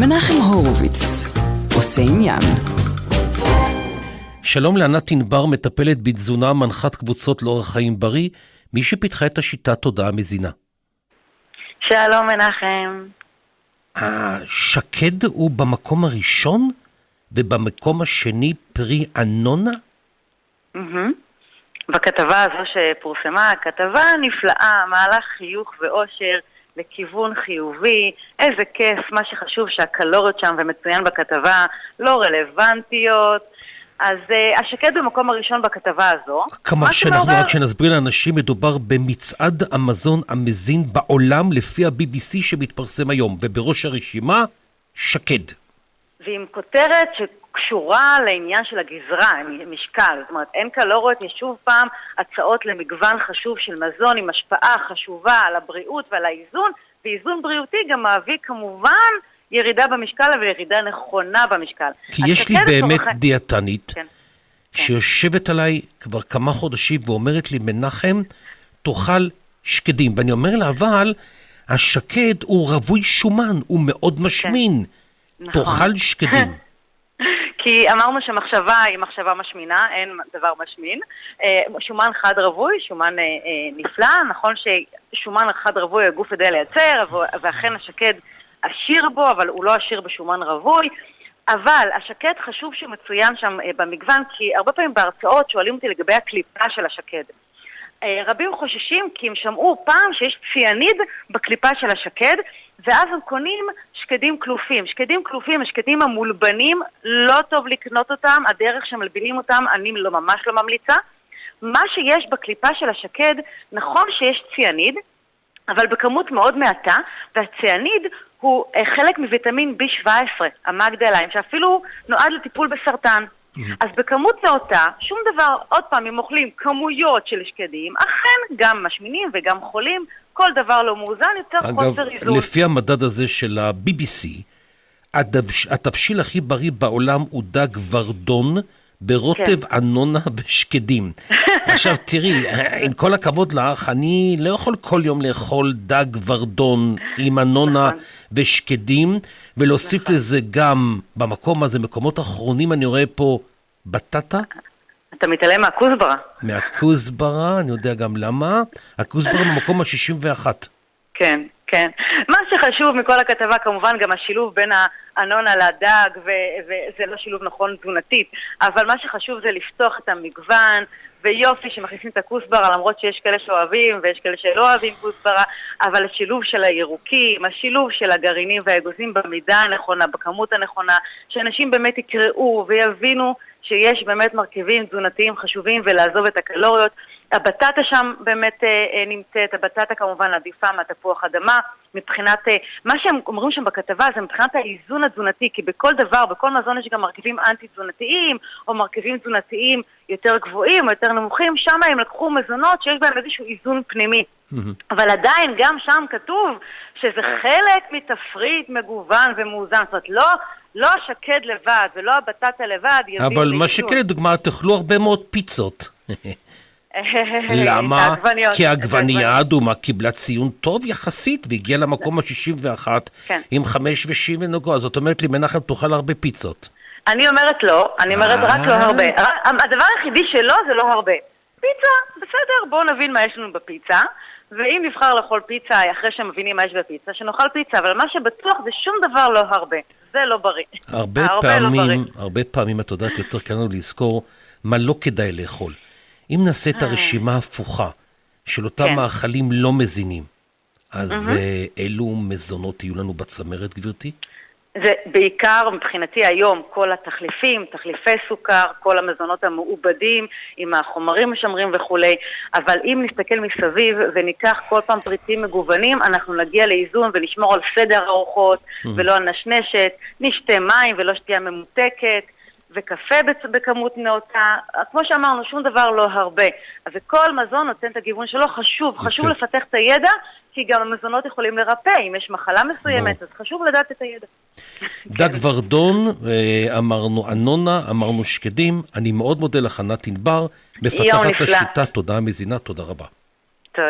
מנחם הורוביץ, עושה עניין. שלום לענת ענבר, מטפלת בתזונה, מנחת קבוצות לאורח חיים בריא, מי שפיתחה את השיטה תודעה מזינה. שלום מנחם. השקד הוא במקום הראשון, ובמקום השני פרי אנונה? בכתבה הזו שפורסמה, כתבה נפלאה, מהלך חיוך ואושר לכיוון חיובי, איזה כיף, מה שחשוב שהקלוריות שם ומצוין בכתבה לא רלוונטיות. אז uh, השקד במקום הראשון בכתבה הזו. כמה מה שאנחנו שמעורר- רק שנסביר לאנשים, מדובר במצעד המזון המזין בעולם לפי ה-BBC שמתפרסם היום, ובראש הרשימה, שקד. ועם כותרת שקשורה לעניין של הגזרה, משקל. זאת אומרת, אין קלוריות, יש שוב פעם הצעות למגוון חשוב של מזון עם השפעה חשובה על הבריאות ועל האיזון, ואיזון בריאותי גם מביא כמובן ירידה במשקל וירידה נכונה במשקל. כי יש לי באמת לצורך- דיאטנית, כן. שיושבת עליי כבר כמה חודשים ואומרת לי, מנחם, תאכל שקדים. ואני אומר לה, אבל השקד הוא רווי שומן, הוא מאוד משמין. נכון. תאכל שקדים. כי אמרנו שמחשבה היא מחשבה משמינה, אין דבר משמין. אה, שומן חד רווי, שומן אה, אה, נפלא, נכון ששומן חד רווי הגוף יודע לייצר, ואכן השקד עשיר בו, אבל הוא לא עשיר בשומן רווי. אבל השקד חשוב שמצוין שם במגוון, כי הרבה פעמים בהרצאות שואלים אותי לגבי הקליפה של השקד. רבים חוששים כי הם שמעו פעם שיש ציאניד בקליפה של השקד, ואז הם קונים שקדים כלופים. שקדים כלופים, השקדים המולבנים, לא טוב לקנות אותם, הדרך שמלבינים אותם אני לא, ממש לא ממליצה. מה שיש בקליפה של השקד, נכון שיש ציאניד, אבל בכמות מאוד מעטה, והציאניד הוא אה, חלק מוויטמין B17, המגדליים, שאפילו נועד לטיפול בסרטן. אז בכמות נאותה, שום דבר, עוד פעם, אם אוכלים כמויות של שקדים, אכן גם משמינים וגם חולים, כל דבר לא מאוזן יוצר אגב, חוסר איזון. לפי המדד הזה של ה-BBC, התבשיל הכי בריא בעולם הוא דג ורדון ברוטב כן. אנונה ושקדים. עכשיו תראי, עם כל הכבוד לך, אני לא יכול כל יום לאכול דג ורדון עם אנונה נכון. ושקדים, ולהוסיף לזה גם, במקום הזה, מקומות אחרונים אני רואה פה בטטה. אתה מתעלם מהכוסברה. מהכוסברה, אני יודע גם למה. הכוסברה במקום ה-61. כן, כן. מה שחשוב מכל הכתבה כמובן גם השילוב בין האנונה לדג, וזה לא שילוב נכון תזונתית, אבל מה שחשוב זה לפתוח את המגוון, ויופי שמכניסים את הכוסברה, למרות שיש כאלה שאוהבים ויש כאלה שלא אוהבים כוסברה, אבל השילוב של הירוקים, השילוב של הגרעינים והאגוזים במידה הנכונה, בכמות הנכונה, שאנשים באמת יקראו ויבינו שיש באמת מרכיבים תזונתיים חשובים ולעזוב את הקלוריות. הבטטה שם באמת אה, אה, נמצאת, הבטטה כמובן עדיפה מהתפוח אדמה, מבחינת, אה, מה שהם אומרים שם בכתבה זה מבחינת האיזון התזונתי, כי בכל דבר, בכל מזון יש גם מרכיבים אנטי-תזונתיים, או מרכיבים תזונתיים יותר גבוהים או יותר נמוכים, שם הם לקחו מזונות שיש בהם איזשהו איזון פנימי. אבל עדיין גם שם כתוב שזה חלק מתפריט מגוון ומאוזן, זאת אומרת לא, לא השקד לבד ולא הבטטה לבד יביאו אבל מה. שכן, לדוגמה, תאכלו הרבה מאוד פיצות. למה? כי העגבנייה. האדומה קיבלה ציון טוב יחסית והגיעה למקום ה-61 כן. עם חמש ושבעים ונוגעות. זאת אומרת לי, מנחם, תאכל הרבה פיצות. אני אומרת לא, אני אומרת רק לא אה. הרבה. הדבר היחידי שלא זה לא הרבה. פיצה, בסדר, בואו נבין מה יש לנו בפיצה, ואם נבחר לאכול פיצה אחרי שמבינים מה יש בפיצה, שנאכל פיצה, אבל מה שבטוח זה שום דבר לא הרבה. זה לא בריא. הרבה לא פעמים, בריא. הרבה פעמים, את יודעת, יותר קל לנו לזכור מה לא כדאי לאכול. אם נעשה את הרשימה ההפוכה של אותם אה. כן. מאכלים לא מזינים, אז אה, אילו מזונות יהיו לנו בצמרת, גברתי? זה בעיקר מבחינתי היום כל התחליפים, תחליפי סוכר, כל המזונות המעובדים עם החומרים משמרים וכולי, אבל אם נסתכל מסביב וניקח כל פעם פריטים מגוונים, אנחנו נגיע לאיזון ונשמור על סדר ארוחות ולא על נשנשת, נשתה מים ולא שתייה ממותקת. וקפה בכמות נאותה, כמו שאמרנו, שום דבר לא הרבה. אז כל מזון נותן את הגיוון שלו, חשוב, חשוב יפה. לפתח את הידע, כי גם המזונות יכולים לרפא, אם יש מחלה מסוימת, אז חשוב לדעת את הידע. דג ורדון, אה, אמרנו אנונה, אמרנו שקדים. אני מאוד מודה לך, ענת ענבר, מפתחת. השיטה תודעה מזינה, תודה רבה. תודה.